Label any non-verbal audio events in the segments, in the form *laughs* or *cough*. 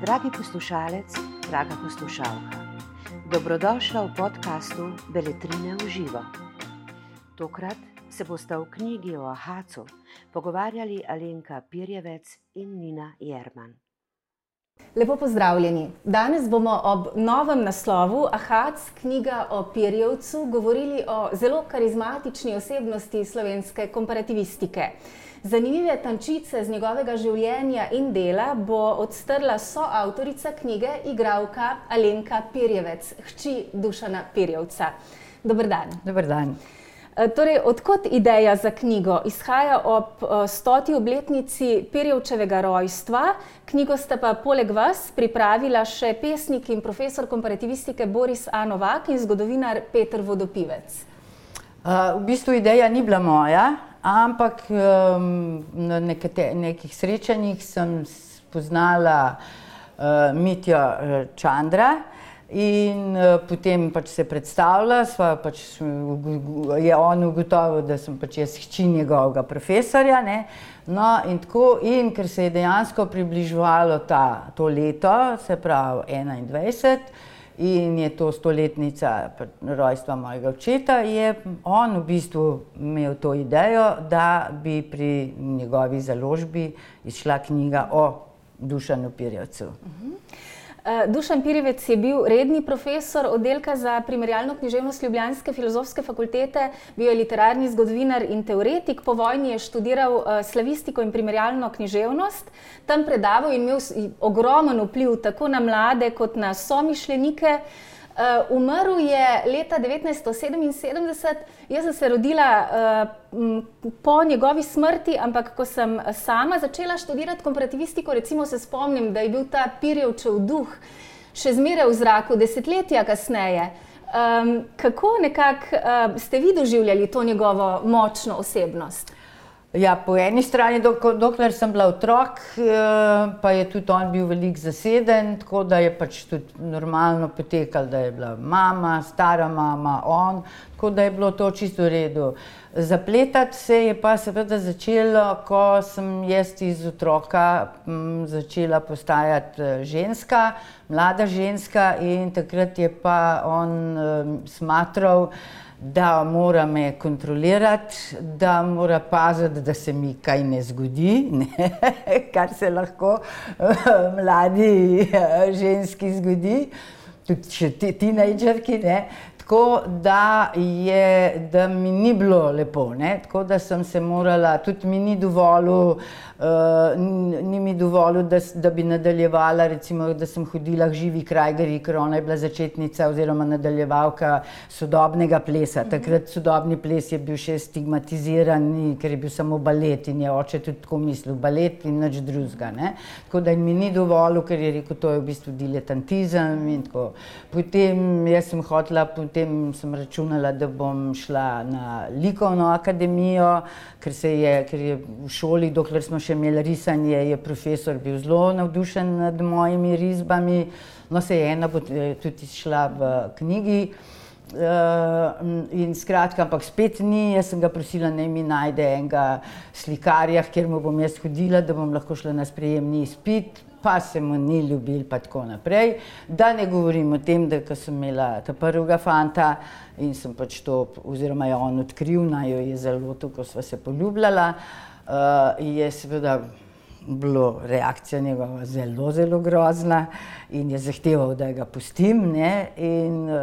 Dragi poslušalec, draga poslušalka, dobrodošla v podkastu Beletrine v živo. Tokrat se bosta v knjigi o Ahacu pogovarjali Alenka Pirjevec in Nina Jerman. Lepo pozdravljeni. Danes bomo ob novem naslovu Ahac, knjiga o Pirjevcu, govorili o zelo karizmatični osebnosti slovenske komparativistike. Zanimive tančice z njegovega življenja in dela bo odstrla soavtorica knjige, igralka Alenka Pirjevec, hči Dušana Pirjevca. Dobr dan. Dobar dan. E, Torej, odkot ideja za knjigo? Izhaja ob e, stoti obletnici Pirjevčevega rojstva. Knjigo sta pa poleg vas pripravila še pesnik in profesor komparativistike Boris A. Novak in zgodovinar Peter Vodopivec. Uh, v bistvu ideja ni bila moja, ampak um, na nekate, nekih srečanjih sem spoznala uh, Mitjo uh, Čandra in uh, potem pač se predstavlja, pač, je on ugotovil, da sem pač jaz hči njegovega profesorja. Ne? No, in tako, in ker se je dejansko približevalo ta, to leto, se pravi 21 in je to stoletnica rojstva mojega očeta, je on v bistvu imel to idejo, da bi pri njegovi založbi izšla knjiga o Dušanu Pirjevcu. Uh -huh. Eh, Dušan Pirjevec je bil redni profesor oddelka za primerjalno književnost Ljubljanske filozofske fakultete, bil je literarni zgodovinar in teoretik, po vojni je študiral eh, slavistiko in primerjalno književnost, tam predaval in imel ogromen vpliv tako na mlade kot na somišljenike. Uh, umrl je leta 1977, jaz sem se rodila uh, po njegovi smrti, ampak ko sem sama začela študirati komparativistiko, recimo se spomnim, da je bil ta Pirjevčev duh še zmeraj v zraku, desetletja kasneje. Um, kako nekako uh, ste vi doživljali to njegovo močno osebnost? Ja, po eni strani, dok, dokler sem bila otrok, eh, pa je tudi on bil veliko zaseden, tako da je pač tudi normalno potekalo, da je bila mama, stara mama, on, tako da je bilo to čisto v redu. Zapletati se je pa seveda začelo, ko sem jaz iz otroka m, začela postajati eh, ženska, mlada ženska in takrat je pa on um, smatral, da mora me kontrolirati, da mora paziti, da se mi kaj ne zgodi, *laughs* ne? kar se lahko mladi eh, ženski zgodi, tudi če ti tinejdžerki. Tako da, je, da mi ni bilo lepo, ne? tako da sem se morala, tudi mi ni dovolil, uh, ni mi dovolil da, da bi nadaljevala, recimo, da sem hodila k živi krajgeri, ker ona je bila začetnica oziroma nadaljevalka sodobnega plesa. Mhm. Takrat sodobni ples je bil še stigmatiziran, ker je bil samo balet in je oče tudi tako mislil, balet in nič drugega. Tako da mi ni dovolil, ker je rekel, to je v bistvu diletantizem in tako. Potem jaz sem hotela, potem sem računala, da bom šla na likovno akademijo, ker, je, ker je v šoli, dokler smo še imeli risanje, je profesor bil zelo navdušen nad mojimi risbami. No, se je ena tudi šla v knjigi. Uh, in skratka, ampak spet ni, jaz sem ga prosila, naj mi najde enega slikarja, kjer mu bom jaz hodila, da bom lahko šla na sprejemni izpit pa se mu ni ljubil, pa tako naprej. Da ne govorim o tem, da sem imela ta prvega fanta in sem pač to, oziroma je on odkril, naj jo je zelo to, ko sva se poljubljala, uh, je seveda bilo reakcija njegova zelo, zelo grozna in je zahteval, da ga pustim. Uh,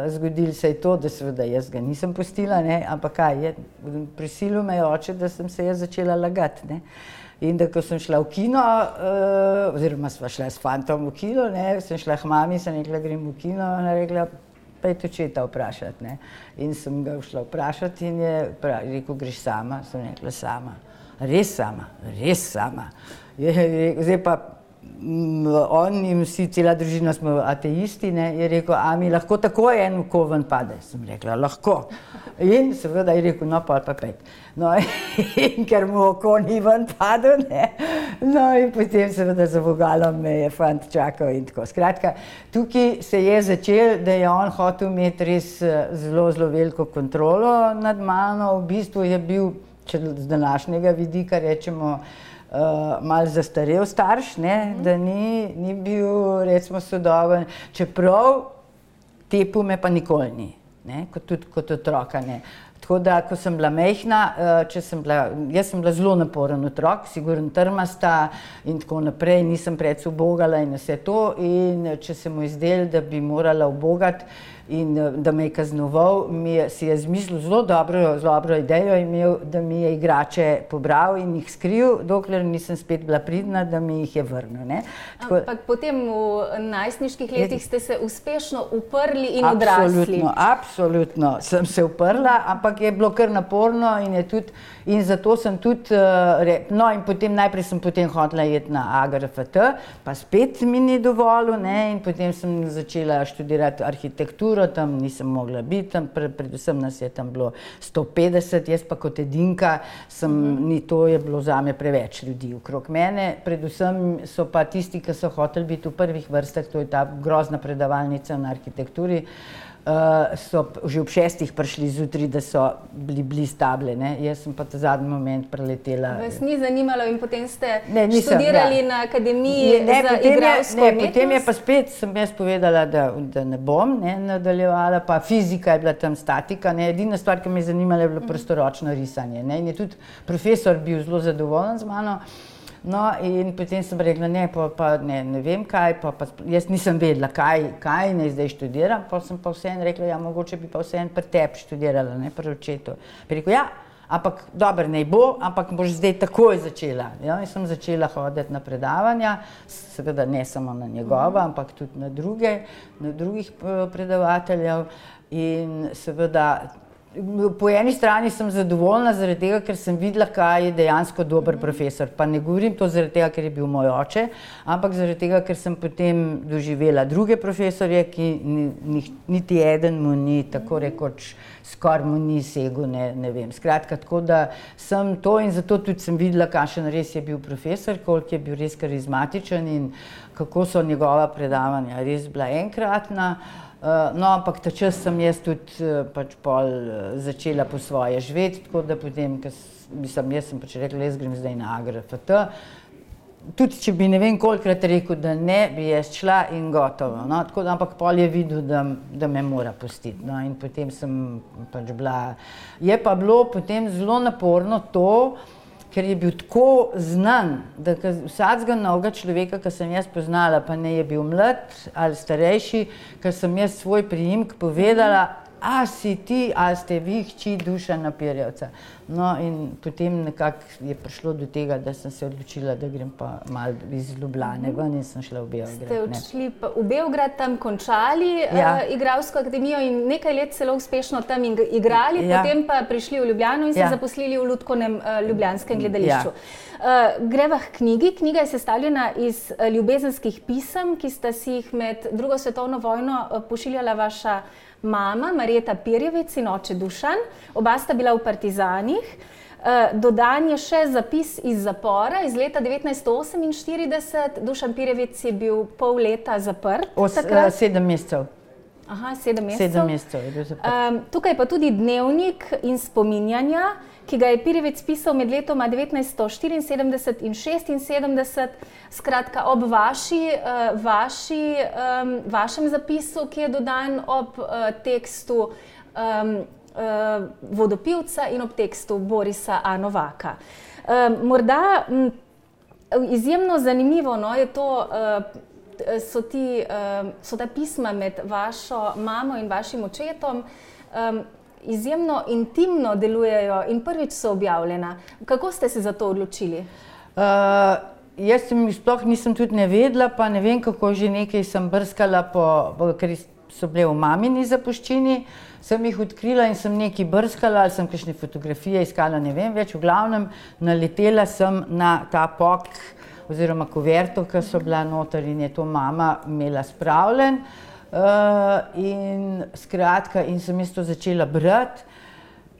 zgodilo se je to, da seveda jaz ga nisem pustila, ne? ampak kaj je, prisilil me je oče, da sem se jaz začela lagati. Ne? In da ko sem šla v kino, uh, oziroma sva šla s fantom v kino, ne, sem šla k mami, sem rekla, grem v kino, pa je točeta vprašati. Ne. In sem ga šla vprašati in je rekel, greš sama, sem rekla sama. Res sama, res sama. Je, je, zdaj pa on in vsi, cela družina smo ateisti, ne, je rekel, a mi lahko tako en koven pade. Sem rekla, lahko. In seveda je rekel, no pa pa pet. No, *laughs* in ker mu oko ni ven padel, ne. No in potem seveda za vogalom me je fant čakal in tako. Skratka, tukaj se je začel, da je on hotel imeti res eh, zelo, zelo veliko kontrolo nad mano. V bistvu je bil, če z današnjega vidika rečemo, uh, mal zastarel starš, ne, mm. da ni, ni bil, recimo, sodoben, čeprav te pume pa nikoli ni, ne, kot tudi kot otroka. Ne. Tako da, ko sem bila mehna, uh, sem bila, jaz sem bila zelo naporen otrok, sigurno trmasta in tako naprej, nisem predvsem obogala in vse to. In če se mu izdel, da bi morala obogati, in eh, da me je kaznoval, mi je, si je zmislil zelo dobro, zelo dobro idejo imel, da mi je igrače pobral in jih skril, dokler nisem spet bila pridna, da mi jih je vrnil. Tako, Ampak potem v najstniških letih ste se uspešno uprli in odrasli. Absolutno, absolutno sem se uprla, ampak je bilo kar naporno in tudi In zato sem tudi, uh, no, in potem najprej sem potem hotela iti na AGRFT, pa spet mi ni dovolj, in potem sem začela študirati arhitekturo, tam nisem mogla biti, tam, pre, predvsem nas je tam bilo 150, jaz pa kot edinka, sem, mm -hmm. ni to je bilo za me preveč ljudi okrog mene. Predvsem so pa tisti, ki so hoteli biti v prvih vrstah, to je ta grozna predavalnica na arhitekturi. Uh, uh, so že ob šestih prišli zjutraj, da so bili blizu table. Ne? Jaz sem pa ta zadnji moment preletela. Vas ni zanimalo in potem ste ne, nisem, študirali ja. na akademiji ne, za potem je, ne, potem je pa spet, sem jaz povedala, da, da ne bom ne, nadaljevala, pa fizika je bila tam statika. Ne? Edina stvar, ki me je zanimala, je bilo mhm. prostoročno risanje. Ne? In je tudi profesor bil zelo zadovoljen z mano. No, in potem sem rekla, ne, pa, pa ne, ne vem kaj, pa, pa, jaz nisem vedela, kaj, kaj naj zdaj študiram, pa sem pa vseeno rekla, ja, mogoče bi pa vseeno pri tebi študirala, ne pri očetu. Rekel, ja, ampak dobro, ne bo, ampak boš zdaj takoj začela. Ja, in sem začela hoditi na predavanja, seveda ne samo na njegova, ampak tudi na druge, na drugih eh, predavateljev. In seveda Po eni strani sem zadovoljna, tega, ker sem videla, kaj je dejansko dober profesor. Pa ne govorim to zaradi tega, ker je bil moj oče, ampak zaradi tega, ker sem potem doživela druge profesorje, ki ni, ni, niti eden mu ni tako rekoč, skoraj mu ni segel. Ne, ne vem. Skratka, tako da sem to in zato tudi sem videla, kakšen res je bil profesor, koliko je bil res karizmatičen in kako so njegova predavanja res bila enkratna. Eh, no, ampak ta čas sem jaz tudi eh, pač pol eh, začela po svoje živeti, tako da potem, ker sem jaz sem pač rekla, jaz grem zdaj na AGRFT. Tudi če bi ne vem kolikrat rekel, da ne, bi jaz šla in gotovo. No, tako da, ampak pol je videl, da, da me mora pustiti. No, in potem sem pač bila. Je pa bilo potem zelo naporno to, ker je bil tako znan, da vsakega novega človeka, ki sem jaz poznala, pa ne je bil mlad ali starejši, ker sem jaz svoj priimek povedala, a si ti, a ste vi, hči duša napirjavca. No, in potem nekako je prišlo do tega, da sem se odločila, da grem pa malo iz Ljubljane ven in sem šla v Beograd. Ste odšli v Beograd, tam končali ja. uh, igralsko akademijo in nekaj let celo uspešno tam igrali, ja. potem pa prišli v Ljubljano in se ja. zaposlili v Ludkovnem uh, Ljubljanskem gledališču. Ja. Uh, greva k knjigi. Knjiga je sestavljena iz uh, ljubezenskih pisem, ki sta si jih med drugo svetovno vojno uh, pošiljala vaša mama Marjeta Pirjevic in oče Dušan, oba sta bila v Partizanih. Uh, dodan je še zapis iz zapora iz leta 1948. Dušan Pirjevic je bil pol leta zaprt. Os, uh, sedem mesecev. Aha, sedem mesecev. Sedem mesecev je bil zaprt. Um, tukaj pa tudi dnevnik in spominjanja ki ga je Pirjevec pisal med letoma 1974 in 1976, skratka ob vaši, uh, vaši, um, vašem zapisu, ki je dodan ob uh, tekstu um, uh, Vodopilca in ob tekstu Borisa Anovaka. Um, morda m, izjemno zanimivo no, je to. Uh, So, ti, so ta pisma med vašo mamo in vašim očetom, izjemno intimno delujejo in prvič so objavljena. Kako ste se za to odločili? Uh, jaz sem jih sploh nisem tudi ne vedela, pa ne vem, kako že nekaj sem brskala, po, ker so bile v mamini zapuščini. Sem jih odkrila in sem nekaj brskala, ali sem kakšne fotografije iskala, ne vem več. V glavnem, naletela sem na ta pok oziroma kuverto, ki so bila noter in je to mama imela spravljen. Uh, in skratka, in sem jaz to začela brati.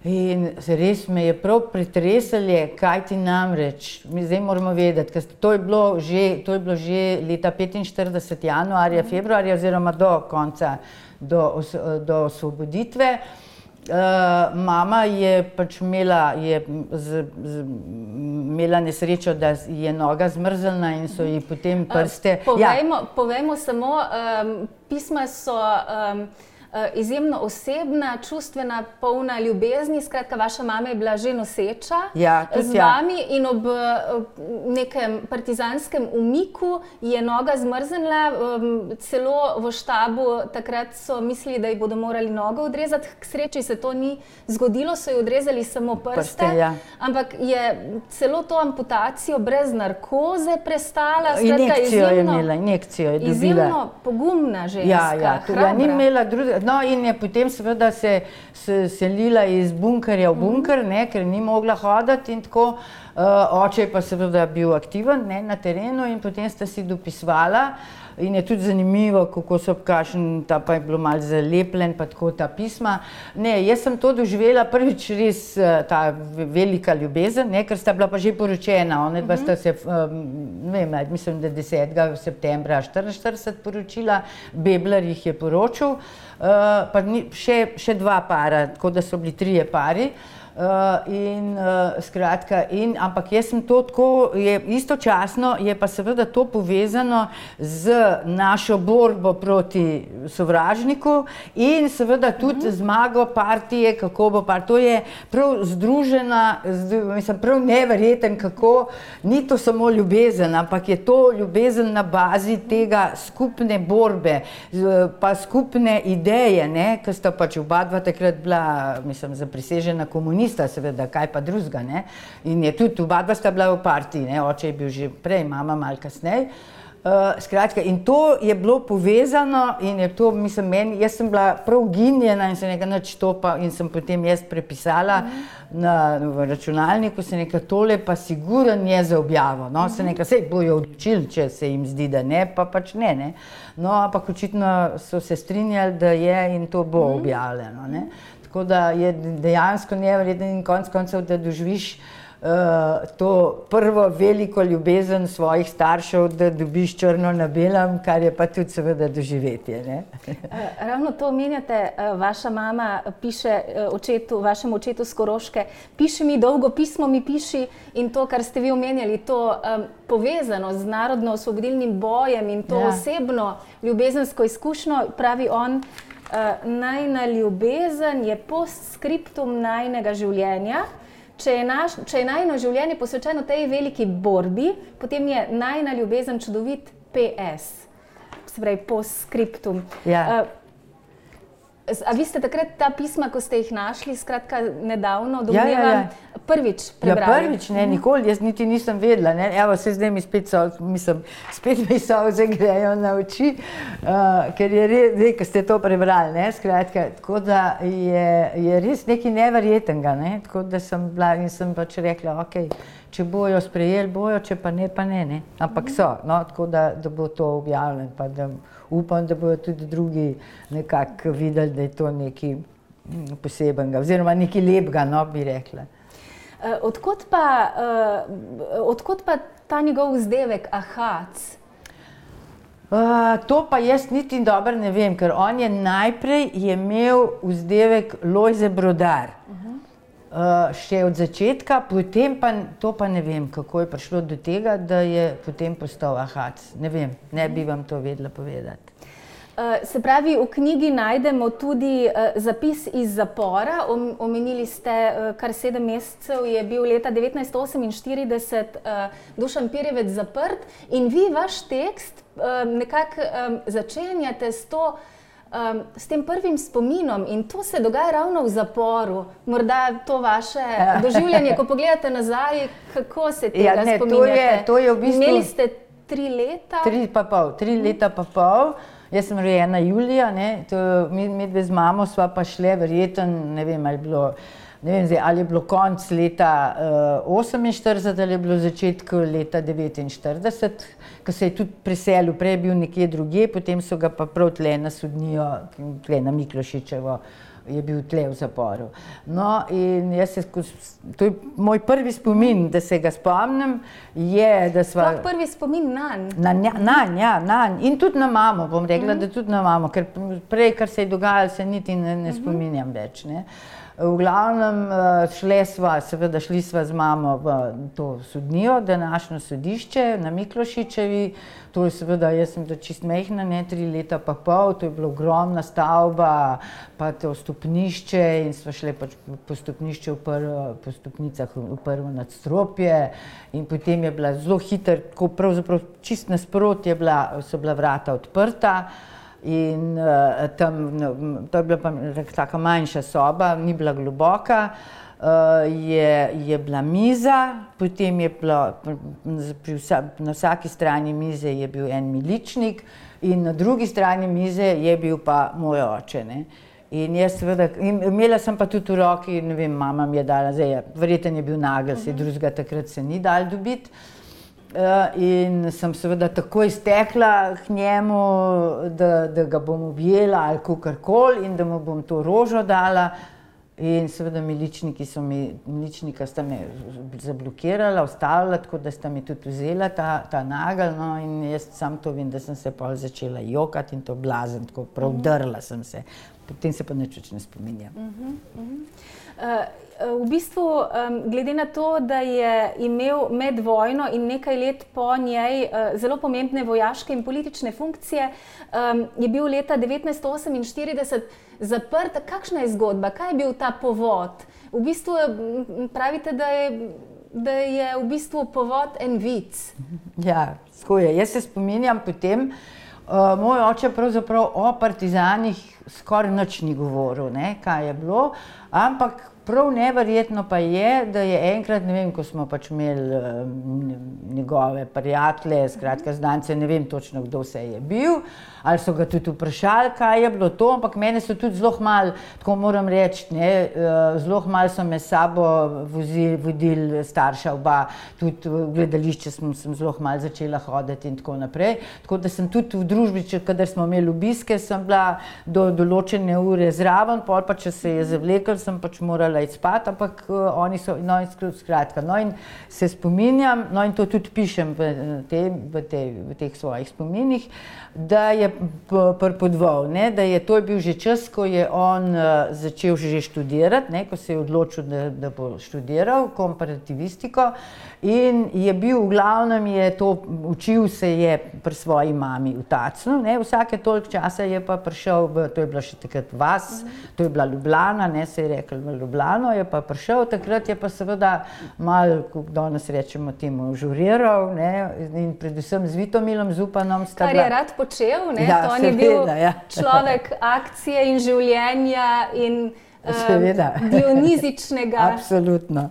In res me je prav pretresalo, kaj ti namreč, mi zdaj moramo vedeti, ker to je bilo že, to je bilo že leta 45, januarja, februarja, oziroma do konca, do, do osvoboditve. Uh, mama je pač imela, je z, z, imela nesrečo, da je noga zmrzla in so ji potem prste. Uh, povejmo, ja. povejmo samo, um, pisma so. Um, Eh, izjemno osebna, čustvena, polna ljubezni. Skratka, vaša mama je bila že noseča ja, z ja. vami ja. in ob nekem partizanskem umiku je noga zmrznila. Celo v štabu takrat so mislili, da ji bodo morali nogo odrezati. K sreči se to ni zgodilo, so ji odrezali samo prste. prste ja. Ampak je celo to amputacijo brez narkoze prestala. Skratka, injekcijo izjemno, je imela, injekcijo je dobila. Izjemno pogumna ženska. Ja, ja, ja, ni imela drugega. No, in je potem seveda se, se selila iz bunkerja v bunker, ne, ker ni mogla hoditi in tako. Uh, oče je pa seveda bil aktiven ne, na terenu in potem sta si dopisvala. In je tudi zanimivo, kako so kašen, ta pa je bilo malce zalepljen, pa tako ta pisma. Ne, jaz sem to doživela prvič res eh, ta velika ljubezen, ne, ker sta bila pa že poročena. One dva sta se, ne vem, mislim, da 10. septembra 44 poročila, Bebler jih je poročil. Uh, pa ni, še, še dva para, tako da so bili trije pari. Uh, in, uh, skratka, in, ampak jaz sem to tako, je, istočasno je pa seveda to povezano z našo borbo proti sovražniku in seveda tudi mm -hmm. zmago partije, kako bo pa to je prav združena, zd, mislim, prav neverjeten, kako ni to samo ljubezen, ampak je to ljubezen na bazi tega skupne borbe, pa skupne ideje, ker sta pač oba dva takrat bila, mislim, zaprisežena komunista komunista, seveda, kaj pa drugega. In je tudi oba dva sta bila v partiji, ne? oče je bil že prej, mama malo kasneje. Uh, skratka, in to je bilo povezano, in je to, mislim, meni, jaz sem bila prav ginjena in se nekaj načtopa, in sem potem jaz prepisala mm -hmm. na, v računalniku, se nekaj tole, pa siguren je za objavo. No, mm -hmm. se nekaj, sej bojo odločili, če se jim zdi, da ne, pa pač ne. ne. No, ampak očitno so se strinjali, da je in to bo mm -hmm. objavljeno. Ne. Tako da je dejansko nevreden in konec koncev, da doživiš uh, to prvo veliko ljubezen svojih staršev, da dobiš črno na belem, kar je pa tudi seveda doživetje. *laughs* Eh, ravno to omenjate, eh, vaša mama piše očetu, vašemu očetu Skoroške, piši mi dolgo pismo, mi piši in to, kar ste vi omenjali, to um, povezano z narodno-osvobodilnim bojem in to ja. osebno ljubezensko izkušnjo, pravi on, uh, najna ljubezen je postskriptum najnega življenja. Če je, naš, če je najno življenje posvečeno tej veliki borbi, potem je najna ljubezen čudovit PS, se pravi postskriptum. Ja. Uh, A vi ste takrat ta pisma, ko ste jih našli, skratka, nedavno, domnevam, ja, ja, ja. prvič ja, prebrali? Ja, prvič, ne, nikoli, jaz niti nisem vedela. Ne. Evo, se zdaj mi spet so, mislim, spet mi so vse grejo na oči, uh, ker je res, zdaj, ko ste to prebrali, ne, skratka, tako da je, je res nekaj neverjetnega, ne, tako da sem bila in sem pač rekla, ok, če bojo sprejeli, bojo, če pa ne, pa ne, ne. ampak so, no, tako da, da bo to objavljeno upam, da bodo tudi drugi nekako videli, da je to nekaj mm, posebenega, oziroma nekaj lepega, no bi rekla. Uh, odkot, pa, uh, odkot pa ta njegov vzdevek, ahac? Uh, to pa jaz niti dobro ne vem, ker on je najprej je imel vzdevek Lojze Brodar. Uh -huh. Uh, še od začetka, potem pa to pa ne vem, kako je prišlo do tega, da je potem postal ahac. Ne vem, ne bi vam to vedela povedati. Eh, se pravi, v knjigi najdemo tudi uh, zapis iz zapora. Omenili ste, kar sedem mesecev je bil leta 1948 uh, Dušan Pirjevec zaprt in vi vaš tekst nekako začenjate s, to, um, s tem prvim spominom in to se dogaja ravno v zaporu. Morda to vaše *laughs* ja. doživljanje, ko pogledate nazaj, kako se tega ja, ne, spominjate. To je, to je v bistvu... Imeli ste tri leta? Tri pa pol, tri leta pa pol. Jaz sem rojena Julija, to, mi, mi dve z mamo sva pa šle, verjeten, ne vem, ali je bilo, vem, zdaj, ali je bilo konc leta uh, 48 ali je bilo začetek leta 49, ko se je tudi preselil, prej je bil nekje drugje, potem so ga pa prav tle na sodnijo, tle na Miklošičevo je bil tle v zaporu. No, in jaz se, to je moj prvi spomin, da se ga spomnim, je, da smo. Sploh prvi spomin na nj. Na nj, ja, na nj. In tudi na mamo, bom rekla, mm -hmm. da tudi na mamo, ker prej, kar se je dogajalo, se niti ne, ne spominjam več. Ne. V glavnem, šli smo, seveda, šli smo z mamo v to sodnijo, današnjo sodišče na Miklošičevi. To je seveda, jaz sem bila čist mehna, ne tri leta pa pol, to je bila ogromna stavba, pa to stopnišče in smo šli pač po stopnišču v prvo, po stopnicah v prvo nadstropje in potem je bila zelo hiter, tako pravzaprav čist nasprotje bila, so bila vrata odprta. In uh, tam, no, to je bila pa tako manjša soba, ni bila globoka. Uh, je, je bila miza, potem je bilo vsa, na vsaki strani mize je bil en miličnik, in na drugi strani mize je bil pa moj oče. Ne. In jaz, seveda, in imela sem pa tudi v roki, ne vem, mama mi je dala, zdaj je, verjeten je bil nagel, se drugega takrat se ni dal dobiti. Uh, in sem seveda takoj stekla k njemu, da, da ga bom objela ali kar koli, in da mu bom to rožo dala. In seveda, miličniki so mi, miličnika sta me zablokirala, ustavila, tako da sta mi tudi vzela ta, ta nagel. No, in jaz sam to vem, da sem se pa začela jokati in to blazen, tako prav mhm. drla sem se. Potem se pa nič več ne spominjam. Uh -huh, uh -huh. uh, v bistvu, um, glede na to, da je imel med vojno in nekaj let po njej uh, zelo pomembne vojaške in politične funkcije, um, je bil leta 1948 zaprt. Kakšna je zgodba, kaj je bil ta povod? V bistvu pravite, da je, da je v bistvu povod en vic. Ja, skoje. Jaz se spominjam potem. Uh, moj oče pravzaprav o partizanih skoraj nič ni govoril, ne, kaj je bilo, ampak Prav neverjetno pa je, da je enkrat, ne vem, ko smo pač imeli njegove prijatelje, skratka, znance, ne vem točno, kdo vse je bil, ali so ga tudi vprašali, kaj je bilo to, ampak mene so tudi zelo malo, tako moram reči, uh, zelo malo so me sabo vozili, vodili starša oba, tudi v gledališče sem, sem zelo malo začela hoditi in tako naprej. Tako da sem tudi v družbi, če kadar smo imeli obiske, sem bila do določene ure zraven, pol pa če se je zavlekel, sem pač morala morala iti spat, ampak uh, oni so, no in skratka, no in se spominjam, no in to tudi pišem v, te, v, te, v teh svojih spominih, da je prpodval, ne, da je to je bil že čas, ko je on uh, začel že študirati, ne, ko se je odločil, da, da bo študiral komparativistiko in je bil v glavnem, je to, učil se je pri svoji mami v Tacnu, ne, vsake toliko časa je pa prišel, v, to je bila še takrat vas, to je bila Ljubljana, ne, se je rekel v Ljubljano, je pa prišel, takrat je pa seveda malo, kako danes rečemo, temu žuriral ne, in predvsem z Vitomilom Zupanom. Kar je rad počel, ne, ja, to je bil ja. človek akcije in življenja in Seveda. Dionizičnega. *laughs* Absolutno.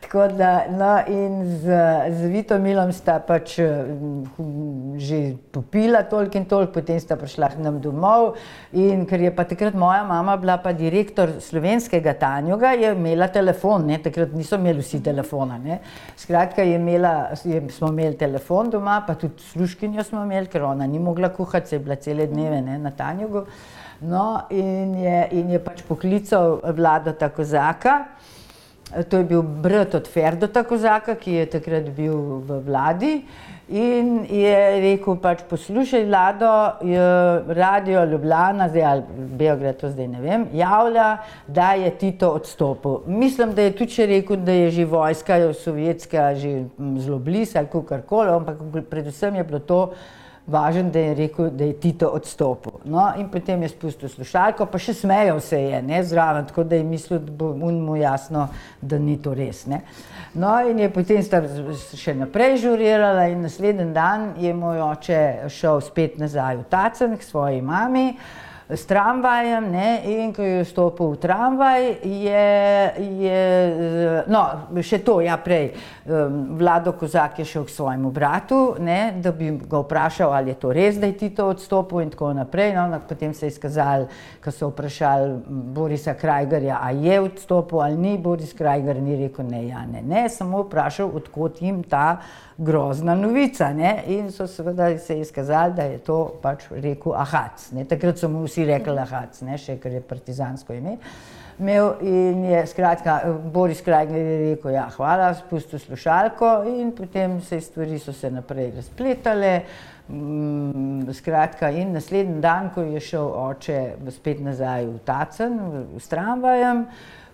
Tako da, no, in z, z Vitomilom sta pač hm, že popila toliko in toliko, potem sta prišla k nam domov. In ker je pa takrat moja mama bila pa direktor slovenskega Tanjoga, je imela telefon, ne? takrat niso imeli vsi telefona. Ne? Skratka, je imela, je, smo imeli telefon doma, pa tudi sluškinjo smo imeli, ker ona ni mogla kuhati, se je bila cele dneve ne, na Tanjogu. No, in, je, in je pač poklical vlado Takozaka. To je bil brat od Ferdota Kozaka, ki je takrat bil v vladi. In je rekel, pač poslušaj, vlado, radio Ljubljana, zdaj ali Beograd, to zdaj ne vem, javlja, da je Tito odstopil. Mislim, da je tudi še rekel, da je že vojska sovjetska že zelo blizu ali karkoli, ampak predvsem je bilo to važen, da je rekel, da je Tito odstopil. No, in potem je spustil slušalko, pa še smejal se je, ne zraven, tako da je mislil, da bo mu jasno, da ni to res. Ne. No, in je potem sta še naprej žurirala, in naslednji dan je moj oče šel spet nazaj v Tacen k svoji mami s tramvajem ne, in ko je vstopil v tramvaj, je, je no, še to, ja, prej, Vlado Kozak je šel k svojemu bratu, ne, da bi ga vprašal, ali je to res, da je Tito odstopil in tako naprej. No, no, potem se je izkazal, ko so vprašali Borisa Krajgerja, a je odstopil ali ni, Boris Krajger ni rekel ne, ja, ne, ne, samo vprašal, odkot jim ta grozna novica. Ne? In so seveda se izkazali, da je to pač rekel Ahac. Ne? Takrat so mu vsi rekli Lahac, ne, še ker je partizansko ime. Imel in je, skratka, Boris Krajgner je rekel, ja, hvala, spustil slušalko in potem se stvari so se naprej razpletale. Mm, skratka, in naslednji dan, ko je šel oče spet nazaj v Tacen, s tramvajem,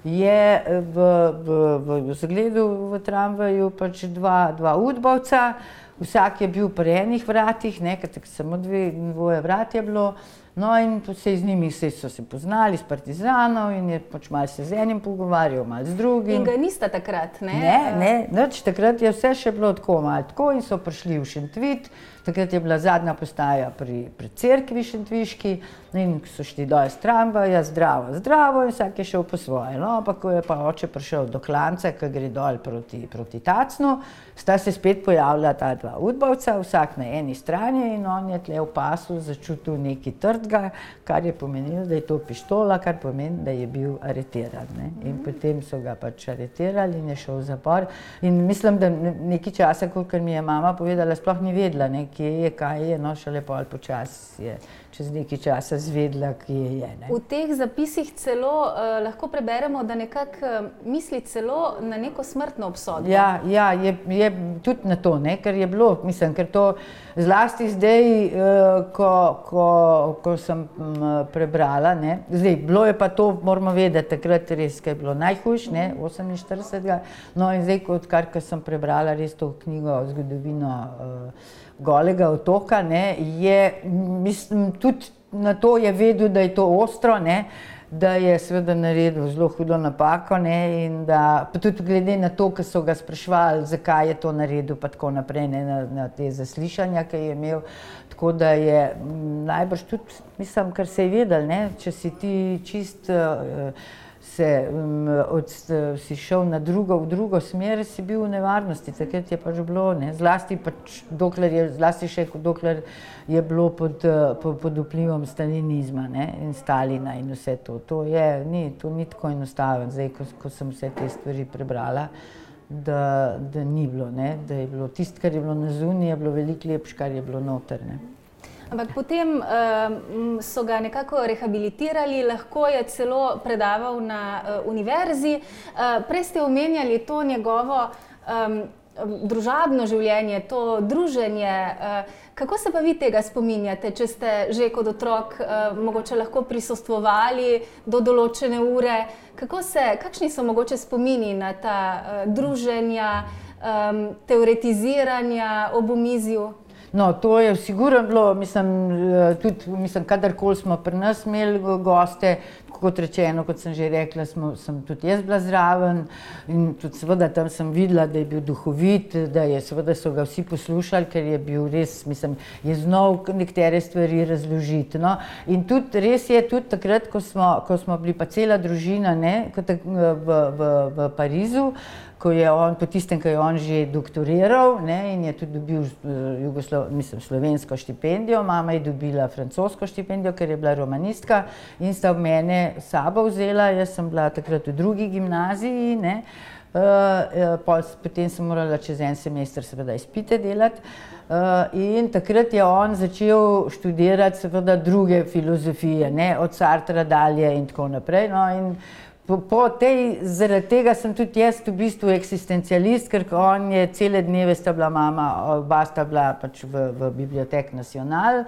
je v, v, v, v zgledu v tramvaju pač dva, dva udbovca, vsak je bil pri enih vratih, nekaj samo dve, dvoje vrat je bilo. No, in se z njimi se so se poznali, s partizanov, in je pač malo se z enim pogovarjal, malo z drugim. In ga niste takrat, ne? Ne, ne, noč, takrat je vse še bilo tako, malo tako, in so prišli v Šentvit. Takrat je bila zadnja postaja pri, pri cerkvi Šentviški, in so šli dol iz tramvaja, zdravo, zdravo, in vsak je šel po svoje. No, pa ko je pa oče prišel do klanca, ki gre dol proti, proti Tacnu, sta se spet pojavila ta dva udbovca, vsak na eni strani, in on je tle v pasu začutil nekaj trdga, kar je pomenilo, da je to pištola, kar pomeni, da je bil areteran. Ne? In potem so ga pač areterali in je šel v zapor. In mislim, da nekaj časa, kot mi je mama povedala, sploh ni vedela, ne? kje je, kaj je, no še lepo ali počasi je čez nekaj časa zvedla, kje je. Ne. V teh zapisih celo uh, lahko preberemo, da nekako uh, misli celo na neko smrtno obsodbo. Ja, ja je, je tudi na to, ne? ker je bilo, mislim, ker to zlasti zdaj, uh, ko, ko, ko sem um, prebrala, ne? zdaj, bilo je pa to, moramo vedeti, takrat res, kaj je bilo najhujš, ne, 48. No in zdaj, kot kar sem prebrala res to knjigo zgodovino uh, golega otoka, ne, je, mislim, tudi na to je vedel, da je to ostro, ne, da je seveda naredil zelo hudo napako ne, da tudi glede na to, kar so ga sprašvali, zakaj je to naredil, pa tako naprej, ne, na, na te zaslišanja, ki je imel. Tako da je najbrž tudi, mislim, kar se je vedel, ne, če si ti čist. Uh, se, um, od, si šel na drugo, v drugo smer, si bil v nevarnosti, takrat je pač bilo, ne? zlasti, pač, dokler je, zlasti še, dokler je bilo pod, pod, pod vplivom stalinizma ne? in Stalina in vse to. To, je, ni, to ni tako enostavno, zdaj, ko, ko sem vse te stvari prebrala. Da, da ni bilo, ne? da je bilo tisto, kar je bilo na zuniji, je bilo veliko lepše, kar je bilo notrne. Ampak potem um, so ga nekako rehabilitirali, lahko je celo predaval na uh, univerzi. Uh, prej ste omenjali to njegovo um, družabno življenje, to druženje. Uh, kako se pa vi tega spominjate, če ste že kot otrok mogoče lahko prisostvovali do določene ure? Se, kakšni so mogoče spomini na ta druženja, um, teoretiziranja ob omizju? No, to je sigurno bilo, mislim, eh, tudi, mislim, kadarkoli smo pri nas imeli goste, kot rečeno, kot sem že rekla, smo, sem tudi jaz bila zraven in tudi seveda tam sem videla, da je bil duhovit, da je seveda so ga vsi poslušali, ker je bil res, mislim, je znal nekatere stvari razložiti. No. In tudi res je, tudi takrat, ko smo, ko smo bili pa cela družina ne, v, v, v Parizu, ko je on, po tistem, ko je on že doktoriral ne, in je tudi dobil uh, mislim, slovensko štipendijo, mama je dobila francosko štipendijo, ker je bila romanistka in sta mene sabo vzela, jaz sem bila takrat v drugi gimnaziji, ne, uh, uh, potem sem morala čez en semester seveda izpite delati. Uh, in takrat je on začel študirati seveda druge filozofije, ne, od Sartra dalje in tako naprej. No, in Po, po tej, zaradi tega sem tudi jaz v bistvu eksistencialist, ker on je cele dneve sta bila mama, oba sta bila pač v, v Bibliotek Nacional.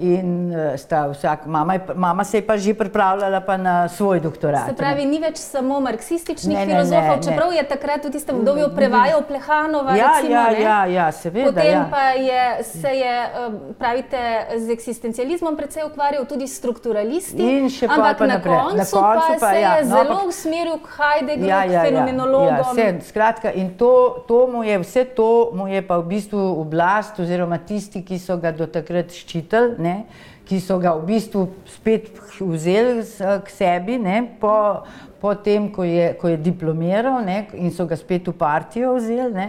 In uh, sta vsak, mama, je, mama se je pa že pripravljala pa na svoj doktorat. Se pravi, ni več samo marksističnih ne, filozofov, ne, ne, čeprav je takrat v tistem obdobju prevajal Plehanova. Ja, recimo, ja, ja, ja, seveda. Potem ja. pa je, se je, eh, pravite, z eksistencializmom predvsej ukvarjal tudi strukturalisti. In še ampak pa na naprej. koncu, na koncu pa, pa se ja, je no, pa, usmeril k Heideggeru, ja, ja, k fenomenologom. Ja, ja, vse, skratka, in to, to mu je, vse to mu je pa v bistvu oblast oziroma tisti, ki so ga do takrat ščitili ki so ga v bistvu spet vzeli k sebi, ne, po, po tem, ko je, ko je diplomiral ne, in so ga spet v partijo vzeli. Ne,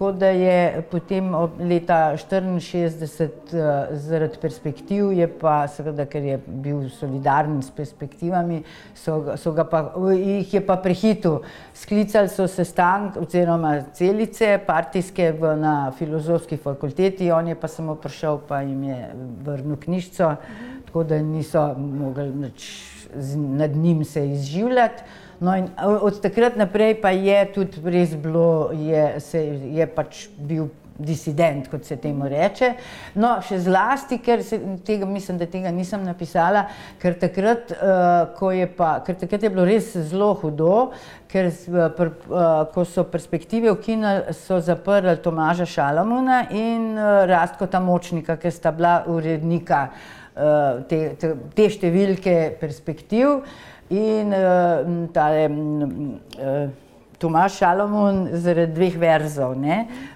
tako da je potem leta 1964 uh, zaradi perspektiv, je pa seveda, ker je bil solidaren s perspektivami, so, so pa, jih je pa prehitil. Sklicali so sestank oziroma celice partijske v, na filozofski fakulteti, on je pa samo prišel, pa jim je vrnil knjižico, tako da niso mogli nad njim se izživljati. No od takrat naprej pa je tudi res bilo, je, se, je pač bil disident, kot se temu reče. No, še zlasti, ker se, tega, mislim, da tega nisem napisala, ker takrat, uh, je pa, ker takrat je bilo res zelo hudo, ker uh, pr, uh, ko so perspektive ukinili, so zaprli Tomaža Šalamuna in uh, Rastko Tamočnika, ki sta bila urednika uh, te, te, te številke perspektiv. In uh, tale, uh, Tomaš Šalomun zaradi dveh verzov.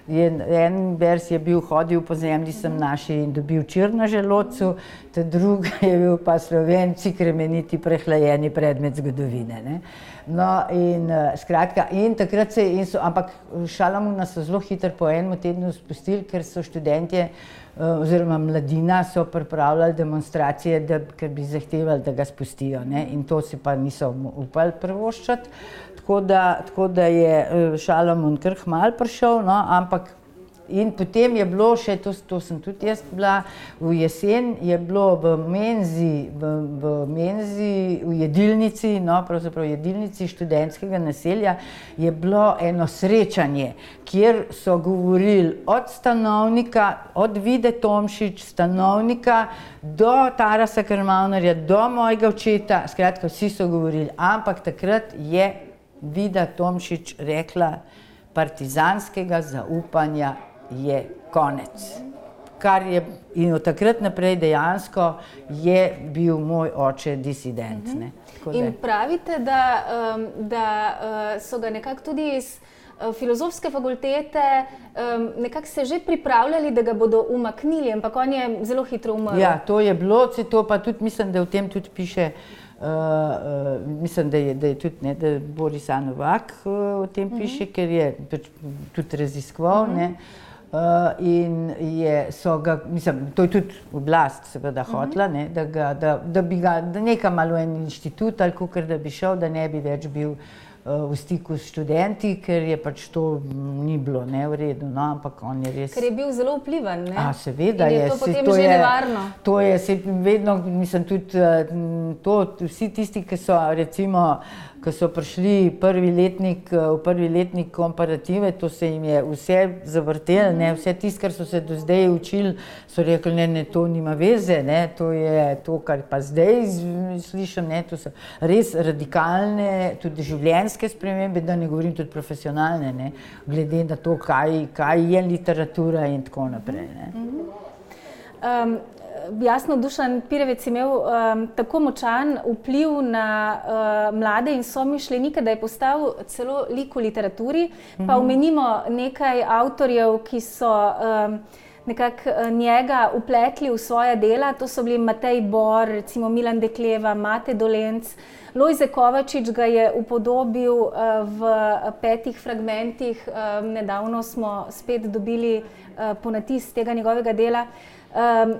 Je, en vers je bil hodil po zemlji, sem naši in dobil čir na želodcu, ta druga *laughs* je bil pa slovenci, kremeniti prehlajeni predmet zgodovine. Ne? No, in, uh, skratka, in takrat se je, ampak Šalomuna so zelo hitro po enem tednu spustili, ker so študentje Eh, oziroma mladina so pripravljali demonstracije, da bi zahtevali, da ga spustijo. Ne? In to si pa niso upali prvoščati. Tako da, tako da je eh, Šalomon kar mal prišel, no? ampak In potem je bilo še, to, to sem tudi jaz bila, v jesen je bilo v menzi, v, v menzi, v jedilnici, no, pravzaprav jedilnici študentskega naselja, je bilo eno srečanje, kjer so govorili od stanovnika, od Vide Tomšič, stanovnika, do Tarasa Krmavnarja, do mojega očeta, skratka, vsi so govorili, ampak takrat je Vida Tomšič rekla, partizanskega zaupanja je konec. Je, in od takrat naprej dejansko je bil moj oče disident. Ne. In pravite, da, um, da uh, so ga nekako tudi iz uh, filozofske fakultete um, nekako se že pripravljali, da ga bodo umaknili, ampak on je zelo hitro umrl. Ja, to je bilo, to pa tudi mislim, da v tem tudi piše. Uh, uh, mislim, da je, da je tudi ne, da Boris Anovak uh, o tem piše, uh -huh. ker je pač tudi raziskoval. Uh -huh. Uh, in je, so ga, mislim, to je tudi oblast, seveda, mhm. hotla, ne, da, ga, da, da bi ga, da nekam malo en inštitut ali kar da bi šel, da ne bi več bil uh, v stiku s študenti, ker je pač to ni bilo ne v redu. No, ampak on je res. Ker je bil zelo vpliven. A, seveda je. je to potem to že je, nevarno. To je, se vedno, mislim, tudi uh, to, vsi tisti, ki so recimo ko so prišli prvi letnik, eh, v prvi letnik komparative, to se jim je vse zavrtelo, ne, vse tisto, kar so se do zdaj učili, so rekli, ne, ne, to nima veze, ne, to je to, kar pa zdaj slišim, ne, to so res radikalne, tudi življenjske spremembe, da ne govorim tudi profesionalne, ne, glede na to, kaj, kaj je literatura in tako naprej. Ne. Um, jasno, Dušan Pirevec je imel um, tako močan vpliv na uh, mlade in somišljenike, da je postal celo lik v literaturi. Pa umenimo mhm. nekaj avtorjev, ki so um, nekako uh, njega upletli v svoje dela. To so bili Matej Bor, recimo Milan Dekleva, Mate Dolenc. Lojze Kovačič ga je upodobil uh, v petih fragmentih, um, nedavno smo spet dobili uh, ponatis tega njegovega dela. Um,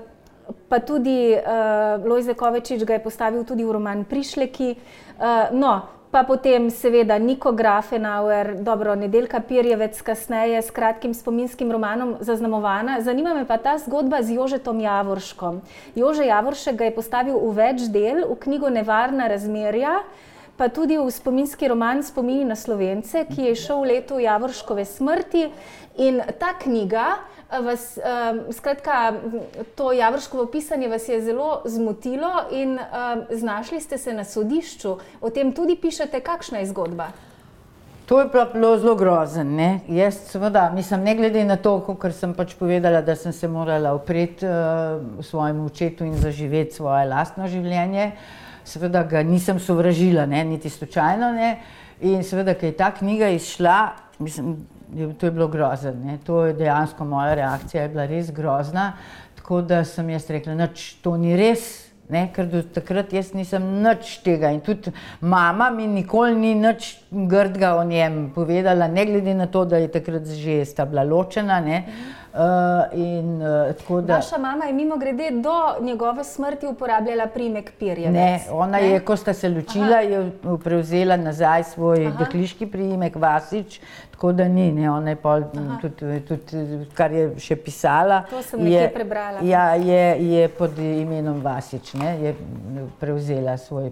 pa tudi uh, Lojze Kovečič ga je postavil tudi v roman Prišleki. Uh, no, pa potem seveda Niko Grafenauer, dobro, nedeljka Pirjevec, kasneje s kratkim spominskim romanom zaznamovana. Zanima me pa ta zgodba z Jožetom Javorškom. Jože Javoršek ga je postavil v več del, v knjigo Nevarna razmerja. Pa tudi v spominski roman Spomini na slovence, ki je šel v letu Javorškove smrti. In ta knjiga, vas, um, skratka, to javrško pisanje vas je zelo zmotilo in um, znašli ste se na sodišču. O tem tudi pišete, kakšna je zgodba. To je bilo zelo grozen. Ne? Jaz, seveda, mislim, ne glede na to, kar sem pač povedala, da sem se morala upreti uh, svojemu očetu in zaživeti svoje lastno življenje, seveda ga nisem sovražila, ne? niti slučajno. Ne? In seveda, ker je ta knjiga izšla, mislim, to je bilo grozno. To je dejansko moja reakcija, je bila res grozna. Tako da sem jaz rekla, da to ni res, Ne, ker do takrat jaz nisem nič tega in tudi mama mi nikoli ni nič grdega o njem povedala, ne glede na to, da je takrat že sta bila ločena. Ne. Uh, in, uh, da, Vaša mama je mimo grede do njegove smrti uporabljala primek Pirjevec. Ne, ona ne? je, ko sta se ločila, Aha. je prevzela nazaj svoj dekliški primek Vasič, Tako da ni, ne, ona je pol, tudi, tudi, kar je še pisala. To sem nekje prebrala. Ja, je, je pod imenom Vasič, ne, je prevzela svoj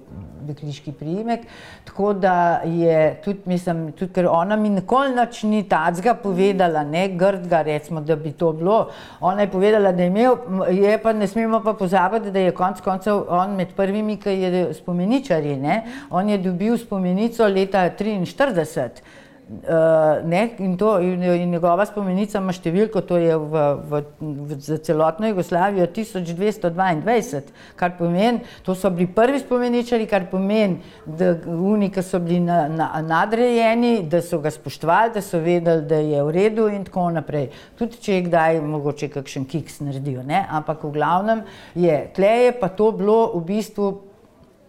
dekliški priimek. Tako da je tudi, mislim, tudi ker ona mi nikoli nič ni tacga povedala, ne, grdga recimo, da bi to bilo. Ona je povedala, da je imel, je pa ne smemo pa pozabiti, da je konc koncev on med prvimi, ki je spomeničari, ne, on je dobil spomenico leta 1943. Uh, ne, in, to, in, in njegova spomenica ima številko, to je v, v, v, za celotno Jugoslavijo 1222, kar pomeni, to so bili prvi spomeničari, kar pomeni, da unika so bili na, na, nadrejeni, da so ga spoštovali, da so vedeli, da je v redu in tako naprej. Tudi če je kdaj mogoče kakšen kiks naredijo, ne? ampak v glavnem je, tle je pa to bilo v bistvu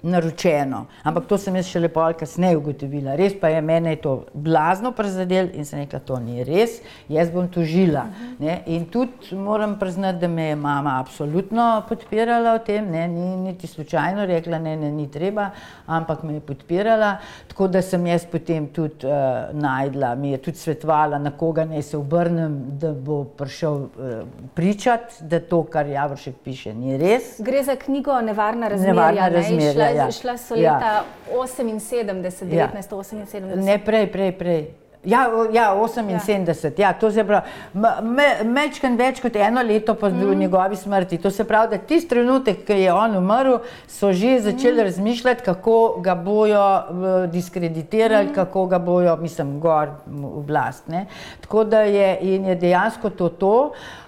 naročeno. Ampak to sem jaz še lepo kasneje ugotovila. Res pa je mene to blazno prizadel in sem rekla, to ni res, jaz bom tožila. Ne? In tudi moram priznati, da me je mama absolutno podpirala v tem, ne? ni niti slučajno rekla, ne, ne, ni treba, ampak me je podpirala. Tako da sem jaz potem tudi uh, najdla, mi je tudi svetovala, na koga naj se obrnem, da bo prišel uh, pričati, da to, kar Javoršek piše, ni res. Gre za knjigo Nevarna razmerja. Nevarna razmerja ja. Šla so leta ja. 78, 1978. Ja. Ne, prej, prej, prej. Ja, ja 78, ja. Ja, to se pravi, mečken več kot eno leto po mm. njegovi smrti. To se pravi, da tisti trenutek, ki je on umrl, so že začeli mm. razmišljati, kako ga bojo diskreditirali, mm. kako ga bojo, mislim, gor v oblast. Tako da je, je dejansko to to. Uh,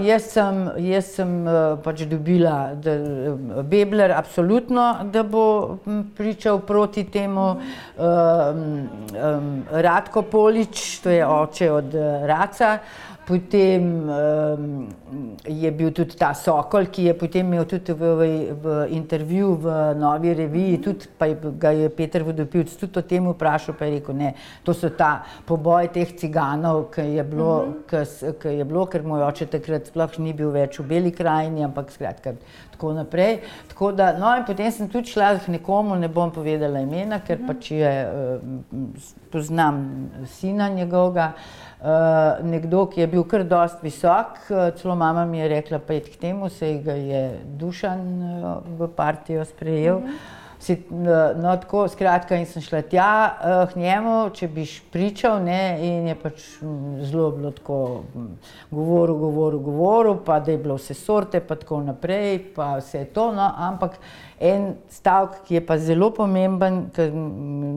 jaz sem, jaz sem uh, pač dobila, da Bebler absolutno, da bo pričal proti temu. Uh, um, Radko Polič, to je oče od uh, Raca, Potem um, je bil tudi ta Sokol, ki je potem imel tudi v, v, v intervju v Novi reviji, tudi pa je, ga je Peter Vodopilc tudi o tem vprašal, pa je rekel, ne, to so ta poboj teh ciganov, ki je bilo, mm -hmm. ki je bilo ker moj oče takrat sploh ni bil več v Beli krajini, ampak skratka tako naprej. Tako da, no in potem sem tudi šla k nekomu, ne bom povedala imena, ker mm -hmm. pač je, poznam sina njegovega, Uh, nekdo, ki je bil kar dost visok, uh, celo mama mi je rekla, pa je k temu, se ga je dušan uh, v partijo sprejel. Mm -hmm. Si, no, tako, skratka, in sem šla tja uh, k njemu, če bi pričal, ne, in je pač zelo bilo tako, govoril, govoril, govoril, pa da je bilo vse sorte, pa tako naprej, pa vse to, no, ampak en stavek, ki je pa zelo pomemben,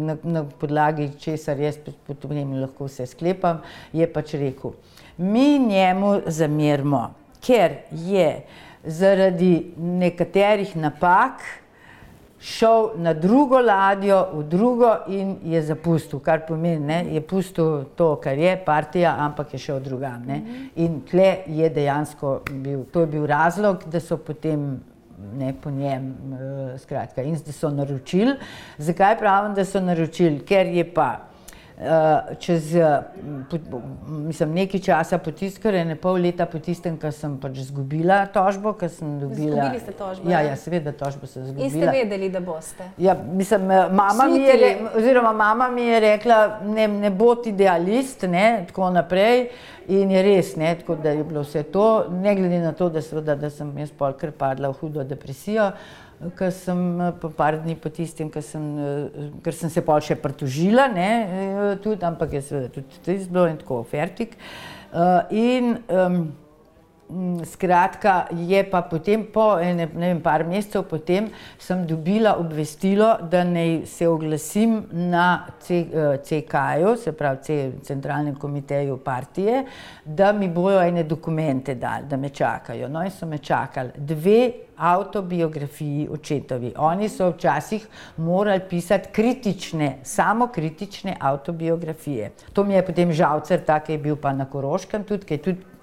na, na podlagi česar jaz potem lahko vse sklepam, je pač rekel, mi njemu zamerimo, ker je zaradi nekaterih napak, šel na drugo ladjo, v drugo in je zapustil, kar pomeni, da je pustil to, kar je partija, ampak je šel drugam. Ne? In tle je dejansko bil, to je bil razlog, da so potem. Ne po njem, uh, skratka, in da so naročili. Zakaj pravim, da so naročili? Ker je pa čez mislim, nekaj časa potiskal, ne pol leta po tistem, ko sem pač izgubila tožbo. Dobila... Izgubili ste tožbo? Ja, ja, seveda, tožbo sem izgubila. In ste vedeli, da boste? Ja, mislim, eh, mama, mi je, oziroma, mama mi je rekla, ne, ne bo ti idealist, ne, tako naprej. In je res, ne, tako da je bilo vse to, ne glede na to, da, seveda, da sem jaz pol kar padla v hudo depresijo. Uh, ker sem eh, pa par dni po tistem, ker sem, eh, ker sem se pol še pritožila, ne, eh, tudi, ampak je seveda tudi to izbilo in tako fertik. In um, skratka, je pa potem po ene, ne vem, par mesecev potem sem dobila obvestilo, da naj se oglasim na CK-ju, se pravi Centralnem komiteju partije, da mi bojo ene dokumente dali, da me čakajo. No in so me čakali dve autobiografiji očetovi. Oni so včasih morali pisati kritične, samo kritične autobiografije. To mi je potem žalcer, tak je bil pa na Koroškem tudi, ki je tudi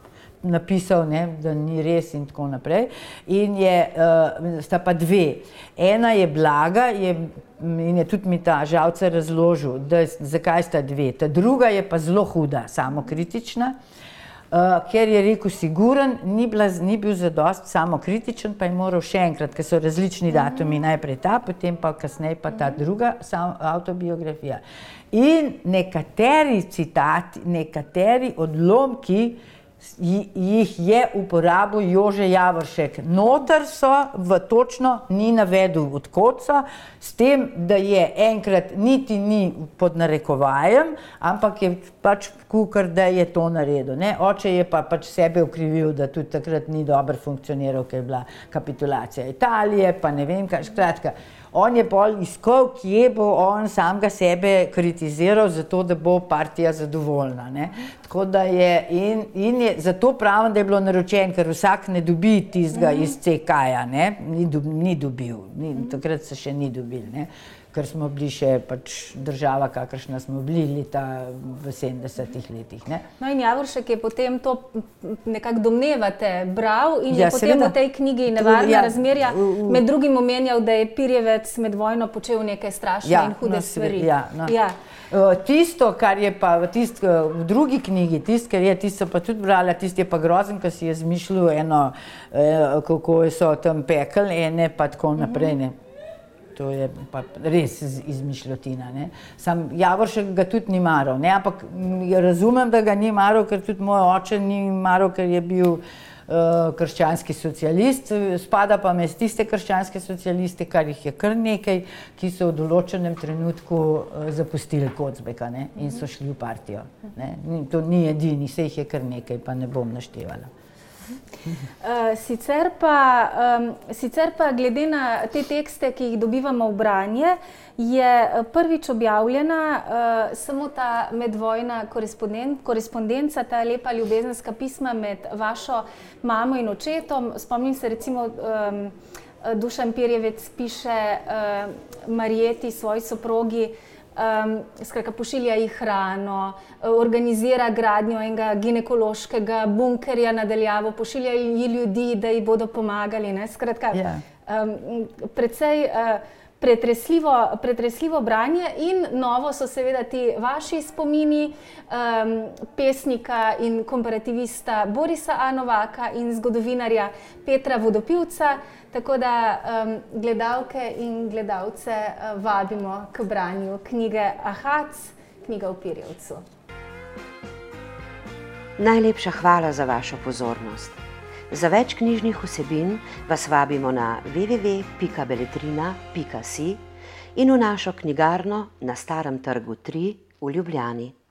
napisal, ne, da ni res in tako naprej. In je, uh, sta pa dve. Ena je blaga je, in je tudi mi ta žalce razložil, da, zakaj sta dve. Ta druga je pa zelo huda, samo kritična. Uh, ker je rekel, siguren, ni, bila, ni bil zadost samo kritičen, pa je moral še enkrat, ker so različni datumi, najprej ta, potem pa kasneje pa ta druga autobiografija. In nekateri citati, nekateri odlomki, jih je uporabil Jože Javoršek. Notar so v točno ni navedel odkot so, s tem, da je enkrat niti ni pod narekovajem, ampak je pač kukar, da je to naredil. Ne? Oče je pa pač sebe ukrivil, da tudi takrat ni dobro funkcioniral, ker je bila kapitulacija Italije, pa ne vem kaj, skratka. On je pol iskal, kje bo on samega sebe kritiziral, zato da bo partija zadovoljna. Ne? Tako da je, in, in je, zato pravim, da je bilo naročen, ker vsak ne dobi tistega iz CK-ja, ni, ni dobil, ni, takrat se še ni dobil. Ne? Ker smo bili še pač država, kakršna smo bili leta v 70-ih letih. Ne? No in Javoršek je potem to nekako domnevate bral in ja, je potem seveda. v tej knjigi Nevarna ja, razmerja med drugim omenjal, da je Pirjevec med vojno počel neke strašne ja, in hude no, stvari. Ja, no. ja. Tisto, kar je pa v, tist, v drugi knjigi, tisto, kar je, tisto pa tudi brala, tisto je pa grozen, ker si je zmišljal eno, eh, kako so tam pekel, ene pa tako naprej. Ne. To je pa res izmišljotina. Ne. Sam Javoršek ga tudi ni maral, ne. ampak razumem, da ga ni maral, ker tudi moj oče ni maral, ker je bil uh, krščanski socialist. Spada pa med tiste krščanske socialiste, kar jih je kar nekaj, ki so v določenem trenutku uh, zapustili Kocbeka ne, in so šli v partijo. Ne. To ni edini, vse jih je kar nekaj, pa ne bom naštevala. Uh, sicer, pa, um, sicer pa, glede na te tekste, ki jih dobivamo v branje, je eh, prvič objavljena uh, samo ta medvojna korespondenca, ta lepa ljubezenska pisma med vašo mamo in očetom. Spomnim se, recimo, um, Dušan Pirjevec piše uh, Marijeti, svoji soprogi. Um, skratka, pošilja jih hrano, organizira gradnjo enega ginekološkega bunkerja nadaljavo, pošilja jih ljudi, da jih bodo pomagali. Skratka, yeah. Ja. um, predvsej uh, pretresljivo, pretresljivo branje in novo so seveda ti vaši spomini um, pesnika in komparativista Borisa Anovaka in zgodovinarja Petra Vodopivca. Tako da um, gledalke in gledalce uh, vabimo k branju knjige Ahac, knjiga o Pirjevcu. Najlepša hvala za vašo pozornost. Za več knjižnih vsebin vas vabimo na www.beletrina.si in v našo knjigarno na Starem trgu 3 v Ljubljani.